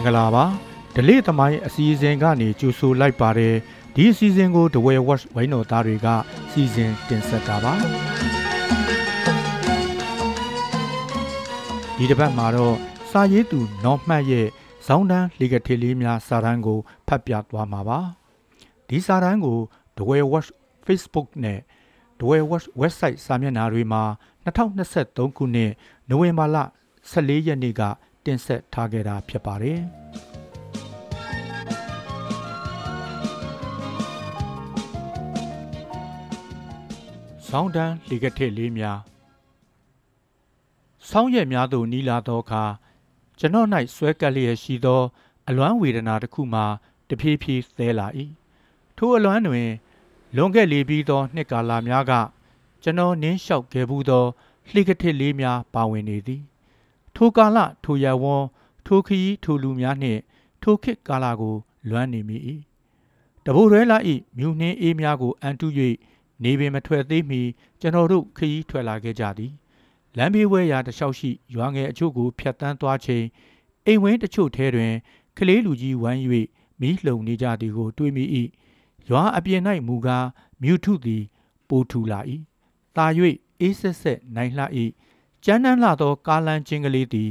င်္ဂလာပါဒလေးသမိုင်းအစီအစဉ်ကနေကြိုဆိုလိုက်ပါတယ်ဒီအစီအစဉ်ကို The Way Watch ဝိုင်းတော်သားတွေကစီစဉ်တင်ဆက်တာပါဒီတစ်ပတ်မှာတော့စာရေးသူနော်မှတ်ရဲ့ဇောင်းတန်းလီဂထေလေးများစာတမ်းကိုဖတ်ပြသွားမှာပါဒီစာတမ်းကို The Way Watch Facebook နဲ့ The Way Watch website စာမျက်နှာတွေမှာ2023ခုနှစ်နိုဝင်ဘာလ14ရက်နေ့က တင်ဆက်ထားခဲ့တာဖြစ်ပါတယ်။ဆောင်းတန်းလေကထက်လေးများဆောင်းရက်များသို့နီလာသောအခါကျွန်တော်၌ဆွဲကပ်လျက်ရှိသော အလွမ်းဝေဒနာတစ်ခုမှတဖြည်းဖြည်းသဲလာ၏ထိုအလွမ်းတွင် လွန်ခဲ့လေပြီးသောနှစ်ကာလများက ကျွန်တော်နင်းလျှောက်ခဲ့ဘူးသောလှိကထစ်လေးများပါဝင်နေသည် ထိုကာလထိုရဝွန်ထိုခီးထိုလူများနှင့် ထိုခေတ်ကာလကို လွမ်းနေမိ၏တဘိုရဲလာ၏မြူနှင်းအေးများကို အန်တု၍နေပင်မထွက်သေးမီကျွန်တော်တို့ခရီးထွက်လာခဲ့ကြသည်လမ်းဘေးဝဲရာတလျှောက်ရှိရွာငယ်အချို့ကိုဖျက်တမ်းသွားချိန်အိမ်ဝင်းတချို့ထဲတွင်ကလေးလူကြီးဝမ်း၍မီးလှုံနေကြသည်ကို တွေးမိ၏ရွာအပြင်၌မူကားမြူထုသည် ပိုထူလာ၏တာ၍အေးဆက်ဆက်နိုင်လှ၏ ကျန်းတန်းလာသောကားလမ်းချင်းကလေးသည်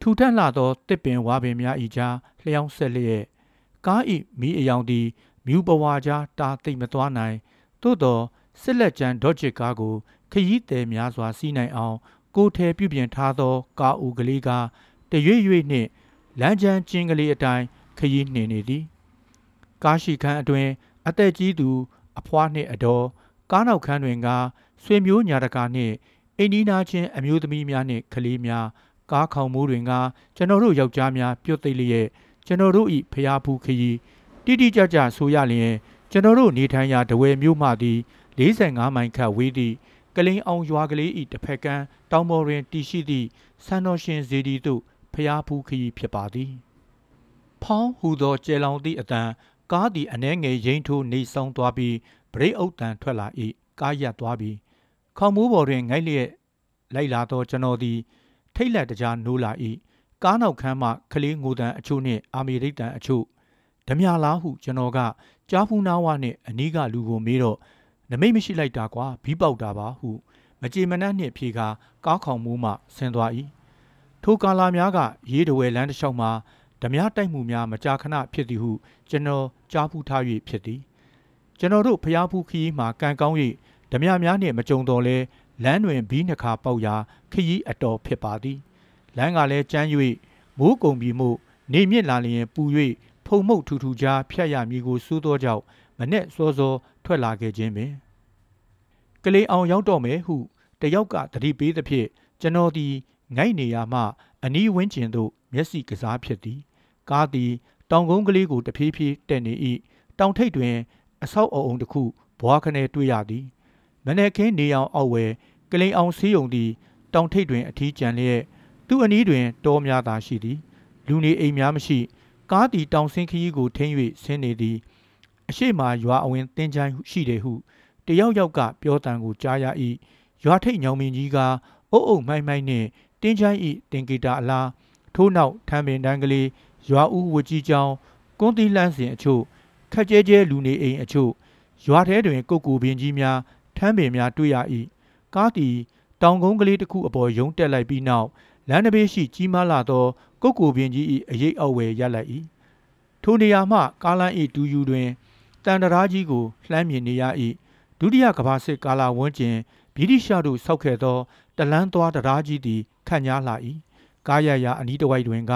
ထူထပ်လာသောတစ်ပင်ဝါပင်များဤကြားလျှောင်းဆက်လျက်ကားဤမီးအယောင်သည်မြူပဝါကြားတာသိမ့်မသွားနိုင်သို့သောစစ်လက်ကျန်ဒေါ့ဂျစ်ကားကိုခရီးသည်များစွာစီးနိုင်အောင် ကိုထဲပြုပြင်ထားသော ကားဦးကလေးကတရွေ့ရွေ့နှင့်လမ်းကျန်းကျင်းကလေးအတိုင်းခရီးနှင်နေသည်ကားရှိခန်းအတွင် အသက်ကြီးသူ အဖွားနှင့်အတော်ကားနောက်ခန်းတွင်ကဆွေမျိုးညာတကာနှင့် အိန္ဒိနာချင်းအမျိုးသမီးများနှင့်ကလေးများကားခေါင်မိုးတွင်ကကျွန်တော်တို့ယောက်ျားများပြုတ်သိပ်လျက်ကျွန်တော်တို့၏ဖျားဖူးခရီးတိတိကျကျဆိုရလျင်ကျွန်တော်တို့နေထိုင်ရာတဝယ်မြို့မှသည်45မိုင်ခန့်ဝေးသည့်ကလင်းအောင်ရွာကလေး၏တစ်ဖက်ကမ်းတောင်ပေါ်တွင်တည်ရှိသည့်ဆန်တော်ရှင်ဇေဒီသို့ဖျားဖူးခရီးဖြစ်ပါသည်ဖောင်းဟူသောကျဲလောင်သည့်အတန်ကားသည်အနှဲငယ်ရိမ့်ထိုးနေဆောင်သွားပြီးဗရိတ်အုပ်တန်ထွက်လာ၏ကားရပ်သွားပြီး ခေါမိုးပေါ်တွင်ငိုက်လျက်လိုက်လာသောကျွန်တော်သည် ထိတ်လက်တကြားနိုးလာ၏ကားနောက်ခန်းမှကလေးငိုတန်အချို့နှင့်အာမေရိတ်တန်အချို့ဓမြလားဟုကျွန်တော်ကကြားဖူးနာဝနှင့်အနီးကလူကိုမေးတော့နမိတ်မရှိလိုက်တာကွာဘီးပေါက်တာပါဟုမကြေမနက်နှင့်ဖြေကာကားခေါင်မိုးမှဆင်းသွား၏ထိုကာလာများကရေးတဝဲလမ်းတစ်လျှောက်မှာဓမြတိုက်မှုများမကြာခဏဖြစ်သည်ဟု ကျွန်တော်ကြားဖူးထား၍ဖြစ်သည်ကျွန်တော်တို့ဖျားဖူးခီးမှာကံကောင်း၍ ဓမြများနှင့်မကြုံတော်လဲလမ်းတွင်ဘီးနှခါပေါက်ရာခရီးအတော်ဖြစ်ပါသည်လမ်းကလည်းကျန်း၍မိုးကုံပြီးမှုနေမြင့်လာလျင်ပူ၍ဖုံမှုတ်ထူထူကြားဖြတ်ရမည်ကိုစိုးသောကြောင့်မနဲ့စောစောထွက်လာခဲ့ခြင်းပင်ကလေးအောင်ရောက်တော့မယ်ဟုတယောက်ကတတိပေးသဖြင့်ကျွန်တော်သည်ငိုက်နေရမှ အနီးဝန်းကျင်သို့မျက်စိကစားဖြစ်သည်ကားသည်တောင်ကုန်းကလေးကိုတဖြည်းဖြည်းတက်နေ၏တောင်ထိပ်တွင် အဆောက်အအုံတစ်ခုဘွားခနဲတွေ့ရသည် မနေ့ကင်းနေအောင်အောက်ဝဲကလိန်အောင်ဆေးရုံသည်တောင်ထိပ်တွင်အထီးကျန်လျက်သူ့အနီးတွင်တောများသာရှိသည် လူနေအိမ်များမရှိ ကားသည်တောင်ဆင်းခရီးကိုထိန်း၍ဆင်းနေသည်အရှိမရွာအဝင်တင်းချိုင်းရှိတယ်ဟုတယောက်ယောက်ကပြောတန်ကိုကြားရ၏ရွာထိပ်ညောင်မင်းကြီးကအုပ်အုပ်မိုင်းမိုင်းနှင့်တင်းချိုင်း၏တင်ဂီတာအလားထိုးနောက်ထမ်းပင်တန်းကလေးရွာဦးဝကြီးကျောင်းကွန်းသီးလန်းစဉ်အချို့ခက်ကျဲကျဲလူနေအိမ်အချို့ရွာထဲတွင်ကုတ်ကူပင်ကြီးများ ထမ်းပင်များတွေ့ရ၏ကားသည်တောင်ကုန်းကလေးတစ်ခုအပေါ်ယုံတက်လိုက်ပြီးနောက်လမ်းတစ်ဘေးရှိကြီးမားလာသောကုတ်ကိုပင်ကြီး၏အရေးအောက်ဝယ်ရပ်လိုက်၏ထိုနေရာမှကားလမ်း၏တူယူတွင်တန်တရာကြီးကိုလှမ်းမြင်နေရ၏ဒုတိယကမ္ဘာစစ်ကာလဝန်းကျင်ဗြိတိရှတို့ဆောက်ခဲ့သောတလန်းသွားတရားကြီးသည်ခန့်ညားလာ၏ကားရရအနီးတစ်ဝိုက်တွင်က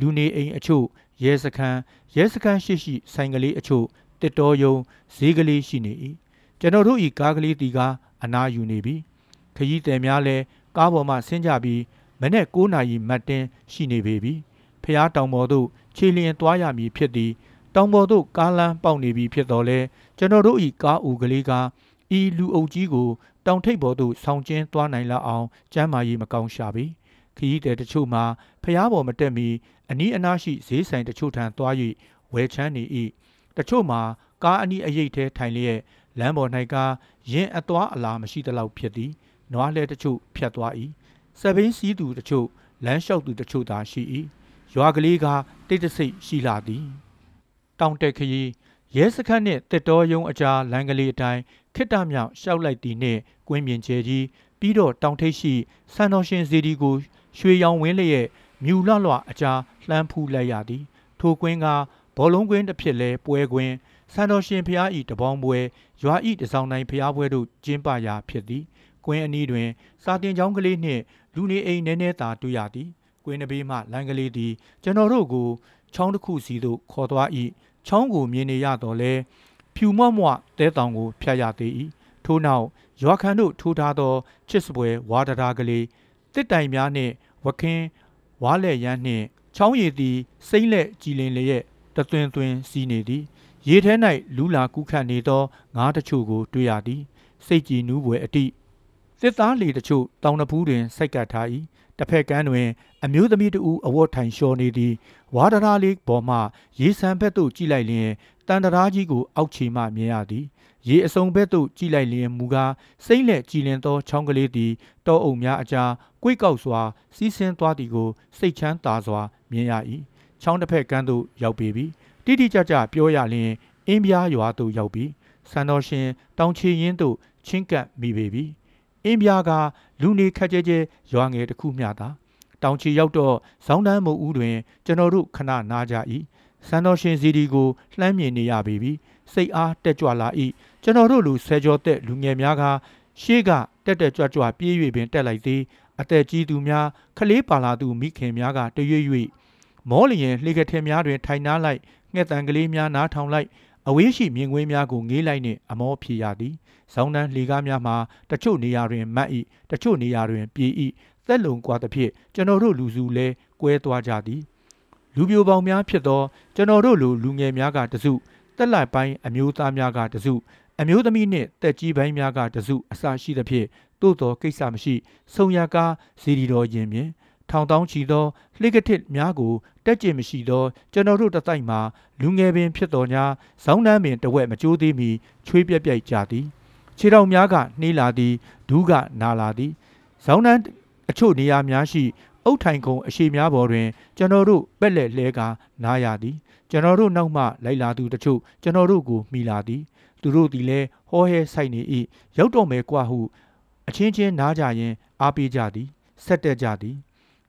လူနေအိမ်အချို့ရဲစခန်းရဲစခန်းရှိရှိဆိုင်ကလေးအချို့တစ်တော်ယုံဈေးကလေးရှိနေ၏ ကျွန်တော်တို့ဤကားကလေးတီကအနားယူနေပြီခရီးသည်များလည်းကားပေါ်မှဆင်းကြပြီးမနေ့9နာရီမတ်တင်းရှိနေပေပြီဖျားတောင်ပေါ်သို့ခြေလျင်သွားရမည်ဖြစ်သည်တောင်ပေါ်သို့ကားလမ်းပေါက်နေပြီဖြစ်တော်လဲကျွန်တော်တို့ဤကားဦးကလေးကဤလူအုပ်ကြီးကိုတောင်ထိပ်ပေါ်သို့ဆောင်းကျင်းသွားနိုင်လောက်အောင်ကျမ်းမာရေးမကောင်းရှာပြီခရီးသည်တချို့မှာဖျားပေါ်မတက်မီအနီးအနားရှိဈေးဆိုင်တချို့ထံသွား၍ဝယ်ချမ်းနေ၏တချို့မှာကားအနီးအရိပ်ထဲထိုင်လျက် လမ်းပေါ်၌ကရင်အသွားအလာမရှိသလောက်ဖြစ်သည်နွားလဲတချို့ဖြတ်သွား၏စပိန်စီးသူတချို့လမ်းလျှောက်သူတချို့သာရှိ၏ရွာကလေးကတိတ်တဆိတ်ရှိလာသည်တောင်တက်ခရီးရဲစခန်းနှင့်တစ်တော်ယုံအကြားလမ်းကလေးအတိုင်းခိတ္တမြောင်ရှောက်လိုက်သည်နှင့်ကွင်းမြင်ကျဲကြီးပြီးတော့တောင်ထိပ်ရှိစံတော်ရှင်စီဒီကိုရွှေရောင်ဝင်းလျက်မြူလလွအကြားလှမ်းဖူးလိုက်ရသည် ထိုကွင်းကဘောလုံးကွင်းတစ်ဖြစ်လဲပွဲကွင်း စံတော်ရှင်ဖျားဤတပေါင်းပွဲရွာဤတစောင်းတိုင်းဖျားပွဲတို့ကျင်းပရာဖြစ်သည်ကွင်းအနီးတွင် စာတင်ကျောင်းကလေးနှင့်လူနေအိမ်နည်းနည်းသာတွေ့ရသည်ကွင်းနဘေးမှလမ်းကလေးသည် ကျွန်တော်တို့ကိုချောင်းတစ်ခုစီသို့ခေါ်သွား၏ချောင်းကိုမြင်နေရတော့လဲဖြူမော့မော့တဲတောင်ကိုဖျက်ရသေး၏ထို့နောက်ရွာခန်တို့ထိုးထားသောချစ်စပွဲဝါဒရာကလေးတစ်တိုင်များနှင့်ဝခင်းဝါလက်ရမ်းနှင့်ချောင်းရည်သည်စိမ့်လက်ကြည်လင်လျက်တသွင်သွင်စီးနေသည် ရေထဲ၌လူလာကူးခတ်နေသောငါးတချို့ကိုတွေ့ရသည်စိတ်ကြည်နူးပွေအတိစစ်သားလေတချို့တောင်တပူးတွင်စိုက်ကပ်ထား၏တစ်ဖက်ကမ်းတွင် အမျိုးသမီးတဦးအဝတ်ထိုင်လျှော်နေသည်ဝါဒရာလေးပေါ်မှရေဆန်ဘက်သို့ကြည့်လိုက်လျင်တန်တရာကြီးကိုအောက်ခြေမှမြင်ရသည်ရေအစုံဘက်သို့ကြည့်လိုက်လျင်မူကားစိမ့်လက်ကြည်လင်သောချောင်းကလေးသည်တောအုပ်များအကြားကွေ့ကောက်စွာ စီးဆင်းသွားသည်ကို စိတ်ချမ်းသာစွာမြင်ရ၏ချောင်းတစ်ဖက်ကမ်းသို့ရောက်ပေပြီ တိတိကျကျပြောရလျင်အင်းပြားရွာသို့ရောက်ပြီစံတော်ရှင်တောင်ချီရင်သို့ချင်းကပ်မိပေပြီအင်းပြားကလူနေခက်ကြဲကြဲရွာငယ်တစ်ခုမျှသာတောင်ချီရောက်တော့ဇောင်းတန်းမုတ်ဦးတွင် ကျွန်တော်တို့ခဏနားကြ၏စံတော်ရှင်စီဒီကိုလှမ်းမြင်နေရပေပြီစိတ်အားတက်ကြွလာ၏ကျွန်တော်တို့လူဆယ်ကျော်သက်လူငယ်များကရှေ့ကတက်တက်ကြွကြွပြေး၍ပင်တက်လိုက်သည်အသက်ကြီးသူများခလေးပါလာသူမိခင်များကတရွေ့၍ မောလျင်လှေကထဲများတွင် ထိုင်နားလိုက်ငှက်တန်ကလေးများနားထောင်လိုက်အဝေးရှိမြင်ကွင်းများကိုငေးလိုက်နှင့်အမောဖြေရသည်။ဇောင်းတန်းလှေကားများမှာတချို့နေရာတွင်မတ်၏တချို့နေရာတွင်ပြေ၏သက်လုံကွာသဖြင့်ကျွန်တော်တို့လူစုလဲကွဲသွားကြသည်။လူပြိုပေါင်းများဖြစ်သောကျွန်တော်တို့လူလူငယ်များကတစုတက်လိုက်ပိုင်းအမျိုးသားများကတစုအမျိုးသမီးနှင့်တက်ကြီးပိုင်းများကတစုအစရှိသဖြင့်သို့တော်ကိစ္စမရှိဆုံရကားစီဒီတော်ရင်မြင် ထောင်တောင်းချီသောလှိကထစ်များကိုတက်ကျင်မရှိသောကျွန်တော်တို့တတိုက်မှာလူငယ်ပင်ဖြစ်တော်ညာဇောင်းနှမ်းပင်တဝက်မကြိုးသေးမီချွေးပြက်ပြက်ကြသည်ခြေတော်များကနှေးလာသည်ဒူးကနာလာသည်ဇောင်းနှမ်းအချို့နေရာများရှိအုတ်ထိုင်ခုံအရှိများပေါ်တွင် ကျွန်တော်တို့ပက်လက်လဲကနားရသည်ကျွန်တော်တို့နောက်မှလိုက်လာသူတချို့ကျွန်တော်တို့ကိုမိလာသည် သူတို့သည်လည်းဟောဟဲဆိုင်နေ၏ရောက်တော်မယ်ကွာဟုအချင်းချင်းနားကြရင်အားပေးကြသည်ဆက်တက်ကြသည်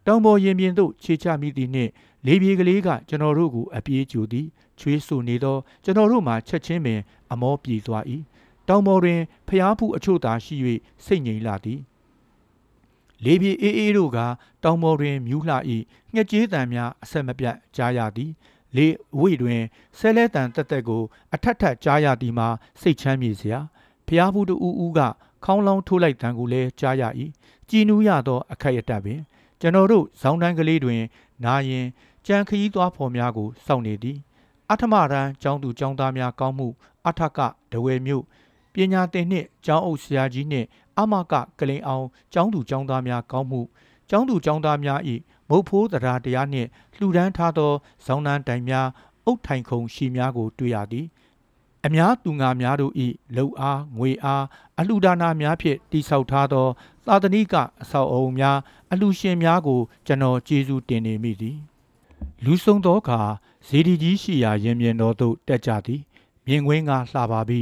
တောင်ပေါ်ရင်ပြင်သို့ခြေချမိသည်နှင့်လေပြေကလေးကကျွန်တော်တို့ကိုအပြေးကြိုသည်ချွေးဆူနေသောကျွန်တော်တို့မှချက်ချင်းပင် အမောပြေသွား၏တောင်ပေါ်တွင်ဖျားဖူးအချို့သာရှိ၍စိတ်ငြိမ်လာသည်လေပြေအေးအေးတို့ကတောင်ပေါ်တွင်မြူးလှ၏ငှက်ကြေးတံများအဆက်မပြတ်ကြားရသည်လေဝိတွင်ဆဲလဲတန်တက်တက်ကို အထက်ထက်ကြားရသည်မှာစိတ်ချမ်းမြေစရာဖျားဖူးတူဦးဦးကခေါင်းလောင်းထိုးလိုက်တန်ကိုလည်းကြားရ၏ကြည်နူးရသောအခက်ရတတ်ပင် ကျွန်တော်တို့ဇောင်းတန်းကလေးတွင်နာရင်ကြံခရီးသွားဖော်များကိုစောင့်နေသည်အထမရန်ကျောင်းသူကျောင်းသားများကောင်းမှုအထကဒဝယ်မြို့ပညာသင်နှင့်ကျောင်းအုပ်ဆရာကြီးနှင့်အမကကလိန်အောင်ကျောင်းသူကျောင်းသားများကောင်းမှုကျောင်းသူကျောင်းသားများ၏မုတ်ဖိုးတရားတရားနှင့်လှူဒန်းထားသောဇောင်းတန်းတိုင်များအုတ်ထိုင်ခုံရှိများကိုတွေ့ရသည် အများသူငါများတို့၏လှုပ်အားငွေအားအလှူဒါနာများဖြင့်တိဆောက်ထားသော သာသနိကအဆောက်အအုံများအလှူရှင်များကို ကျွန်တော်ကျေးဇူးတင်နေမိသည်လူဆုံသောအခါဇေဒီကြီးရှိရာရင်မြင်တော်သို့တက်ကြသည် မြင်ကွင်းကလှပါပြီ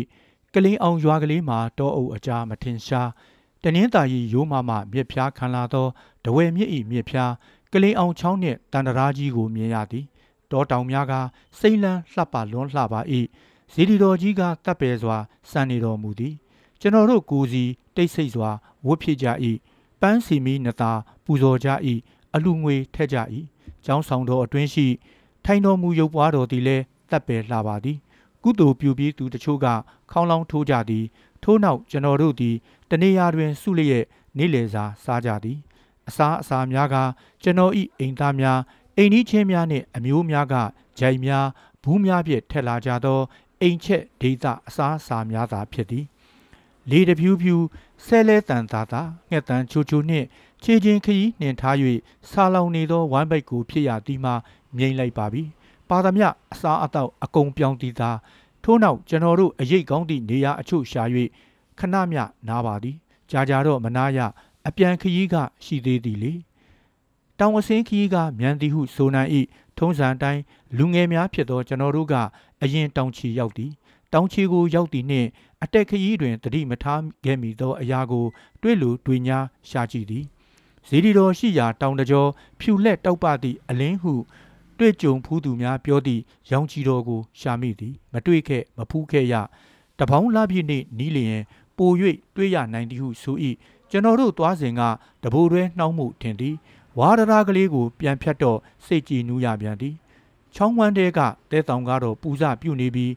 ကလင်းအောင်ရွာကလေးမှာတောအုပ်အကြားမထင်ရှားတနင်းတာရီရိုးမမမြစ်ဖျားခံလာသောတဝဲမြစ်ဤမြစ်ဖျားကလင်းအောင်ချောင်းနှင့်တန်တရာကြီးကိုမြင်ရသည်တောတောင်များကစိမ့်လန်းလှပလွန်းလှပါ၏ ဇေဒီတော်ကြီးကတပ်ပယ်စွာစံနေတော်မူသည် ကျွန်တော်တို့ကိုစီတိတ်ဆိတ်စွာဝတ်ဖြစ်ကြ၏ပန်းစီမီနတာပူဇော်ကြ၏အလူငွေထက်ကြ၏ကျောင်းဆောင်တော်အတွင်းရှိ ထိုင်တော်မူရုပ်ပွားတော်သည်လည်းတပ်ပယ်လှပါသည် ကုသိုလ်ပြုပြီးသူတချို့ကခေါင်းလောင်းထိုးကြသည် ထို့နောက်ကျွန်တော်တို့သည်တနေရာတွင်စုလျက်နေလေစာစားကြသည်အစားအစာများကကျွန်တော်ဤအိမ်သားများအိမ်ကြီးချင်းများနှင့်အမျိုးများကဂျိုင်များဘူးများဖြင့်ထက်လာကြသော အိမ်ချက်ဒေသအစားအစာများသာဖြစ်သည်လေတဖြူဖြူဆဲလဲတန်သာသာငှက်တန်ချိုချိုနှင့်ခြေချင်းခရီးနှင်ထား၍ဆာလောင်နေသောဝမ်းပိတ်ကိုဖြစ်ရသည်မှာမြိန်လိုက်ပါပြီပါသမျှအစားအသောက်အကုန်ပြောင်းသည်သာထို့နောက်ကျွန်တော်တို့အရေးကောင်းသည့်နေရာအချို့ရှာ၍ခဏမျှနားပါသည်ကြာကြာတော့မနာရအပြန်ခရီးကရှိသေးသည်လေတောင်အစင်းခီးကမြန်သည်ဟုဆိုနိုင်၏ထုံးစံအတိုင်းလူငယ်များဖြစ်သောကျွန်တော်တို့က အရင်တောင်ချီရောက်သည်တောင်ချီကိုရောက်သည်နှင့်အတက်ခရီးတွင်တတိမထားခဲ့မိသောအရာကိုတွေ့လူတွေ့ညာရှာကြည့်သည်ဇီဒီတော်ရှိရာတောင်တကြောဖြူလက်တောက်ပသည့်အလင်းဟုတွေ့ကြုံဖူးသူများပြောသည့်ရောင်ကြီးတော်ကိုရှာမိသည်မတွေ့ခဲ့မဖူးခဲ့ရတပေါင်းလာပြည့်နှင့်နီးလျင်ပို၍တွေ့ရနိုင်သည်ဟုဆို၏ကျွန်တော်တို့သွားစဉ်ကတဘိုးတွဲနှောင်းမှုထင်သည်ဝါဒရာကလေးကိုပြန်ဖြတ်တော့စိတ်ကြည်နူးရပြန်သည် ချောင်းဝမ်းတဲကတဲတောင်ကတော့ပူဇပြုတ်နေပြီး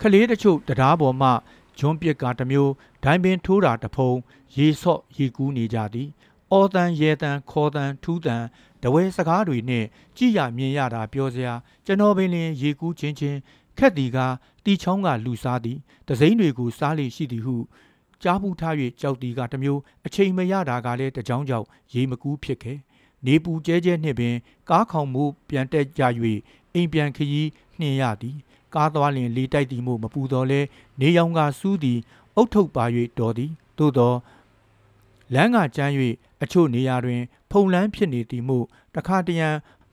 ခလေးတချို့တရားပေါ်မှဂျွန်းပစ်ကတစ်မျိုးဒိုင်ပင်ထိုးတာတစ်ဖုံရေဆော့ရေကူးနေကြသည်အော်တန်ရဲတန်ခေါ်တန်ထူးတန်တဝဲစကားတွေနဲ့ကြည်ရမြင်ရတာပြောစရာကျွန်တော်ပင်လင်ရေကူးချင်းချင်းခက်တီကတီချောင်းကလူစားသည်တစိမ့်တွေကိုစားလေရှိသည်ဟုကြားပူထား၍ကြောက်တီကတစ်မျိုးအချိန်မရတာကလည်းတကြောင်ကြောင့်ရေမကူးဖြစ်ခဲ့နေပူကျဲကျဲနှင့်ပင် ကားခေါင်မှုပြန်တက်ကြ၍ အိမ်ပြန်ခရီးနှင်ရသည်ကားသွားလျင်လေတိုက်သည်မို့မပူတော့လဲနေရောင်ကစူးသည်အုတ်ထုတ်ပါ၍တော်သည်သို့သောလမ်းကကျမ်း၍အချို့နေရာတွင် ဖုံလန်းဖြစ်နေသည်မို့တခါတရံ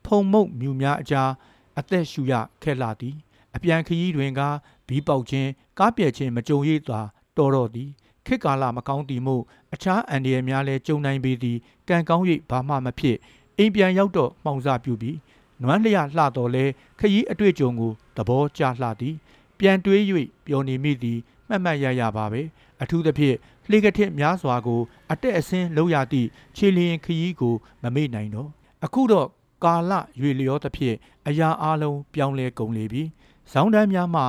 ဖုံမုတ်မြူများအကြားအသက်ရှူရခဲ့လာသည် အပြန်ခရီးတွင်ကဘီးပေါက်ခြင်းကားပြက်ခြင်းမကြုံရသာတော်တော့သည်ခေတ်ကာလမကောင်းသည်မို့အခြားအန်ဒီရများလည်းကြုံနိုင်ပေသည်ကံကောင်း၍ဘာမှမဖြစ်အိမ်ပြန်ရောက်တော့မှောင်စားပြူပြီး နွမ်းလျလှတော်လဲခရီးအတွေ့အကြုံကိုသဘောကျလှသည် ပြန်တွေး၍ပျော်နေမိသည်မှတ်မှတ်ရရပါပဲအထူးသဖြင့်လှေကထစ်များစွာကို အတက်အဆင်းလောက်ရသည့်ခြေလျင်ခရီးကိုမမေ့နိုင်တော့အခုတော့ကာလရွေလျောသဖြင့်အရာအလုံးပြောင်းလဲကုန်လေပြီဇောင်းတန်းများမှာ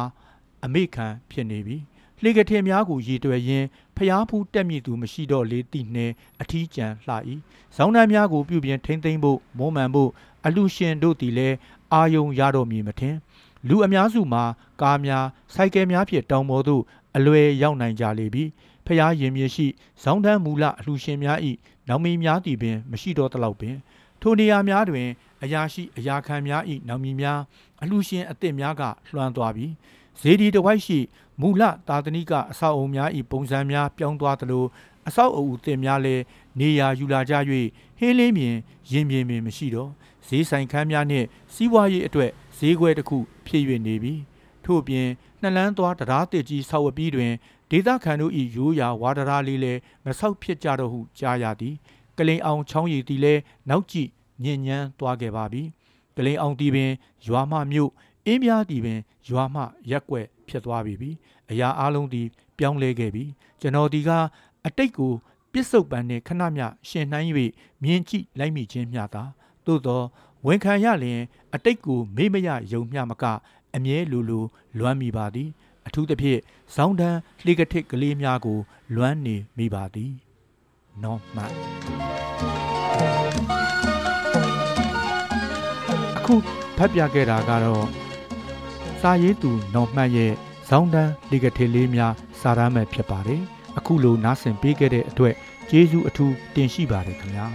အမေခံဖြစ်နေပြီလှေကထင်များကိုရည်တွယ်ရင်းဖျားဖူးတက်မြည်သူမရှိတော့လေတိနှဲအထီးကျန်လှ၏ဇောင်းတန်းများကိုပြုပြင်ထိမ့်သိမ့်ဖို့မုံမှန်ဖို့ အလူရှင်တို့သည်လည်းအာယုံရတော့မည်မထင်လူအများစုမှာကားများစိုက်ကယ်များဖြင့်တောင်ပေါ်သို့အလွယ်ရောက်နိုင်ကြလေပြီဖျားရင်မြေရှိဇောင်းတန်းမူလအလူရှင်များ၏နောင်မီများသည်ပင် မရှိတော့တလောက်ပင် ထိုနေရာများတွင် အရာရှိအရာခံများ၏နောင်မီများအလူရှင်အစ်စ်များကလွှမ်းသွားပြီးဇေဒီတဝိုက်ရှိမူလသာသနိကအဆောက်အုံများ၏ပုံစံများပြောင်းသွားသလိုအဆောက်အအုံတင်များလည်းနေရာယူလာကြ၍ဟင်းလင်းမြင်ရင်မြင်မြင်မရှိတော့ ဈေးဆိုင်ခန်းများနှင့်စီးပွားရေးအတွက်ဈေးခွဲတစ်ခုဖြစ်၍နေပြီထို့ပြင်နှလန်းသွားတရားတစ်ကြီးဆောက်ဝပြီးတွင်ဒေသခံတို့၏ရိုးရာဝါဒရာလေးလည်းမဆောက်ဖြစ်ကြတော့ဟုကြားရသည်ကလိန်အောင်ချောင်းရည်သည်လည်းနောက်ကြည့်ညဉ့်ညမ်းသွားခဲ့ပါပြီကလိန်အောင်တီပင်ရွာမမြို့အင်းပြားတီပင်ရွာမရက်ွက်ဖြစ်သွားပြီပြီအရာအလုံးသည်ပြောင်းလဲခဲ့ပြီကျွန်တော်ဒီကအတိတ်ကိုပြစ်စုံပန်နှင့်ခဏမျှရှင်နှိုင်း၍မြင်ကြည့်လိုက်မိခြင်းမျှသာ သို့သောဝန်ခံရလျင် အတိတ်ကိုမေ့မရယုံမျှမကအမြဲလူလူလွမ်းမိပါသည်အထူးသဖြင့်ဇောင်းတန်းလှေကထစ်ကလေးများကို လွမ်းနေမိပါသည်နော်မှအခုဖတ်ပြခဲ့တာကတော့စာရေးသူနော်မှတ်ရဲ့ဇောင်းတန်းလှေကထစ်လေးများစာရမ်းမဲ့ဖြစ်ပါတယ်အခုလိုနားဆင်ပေးခဲ့တဲ့အတွက်ကျေးဇူးအထူးတင်ရှိပါတယ်ခင်ဗျာ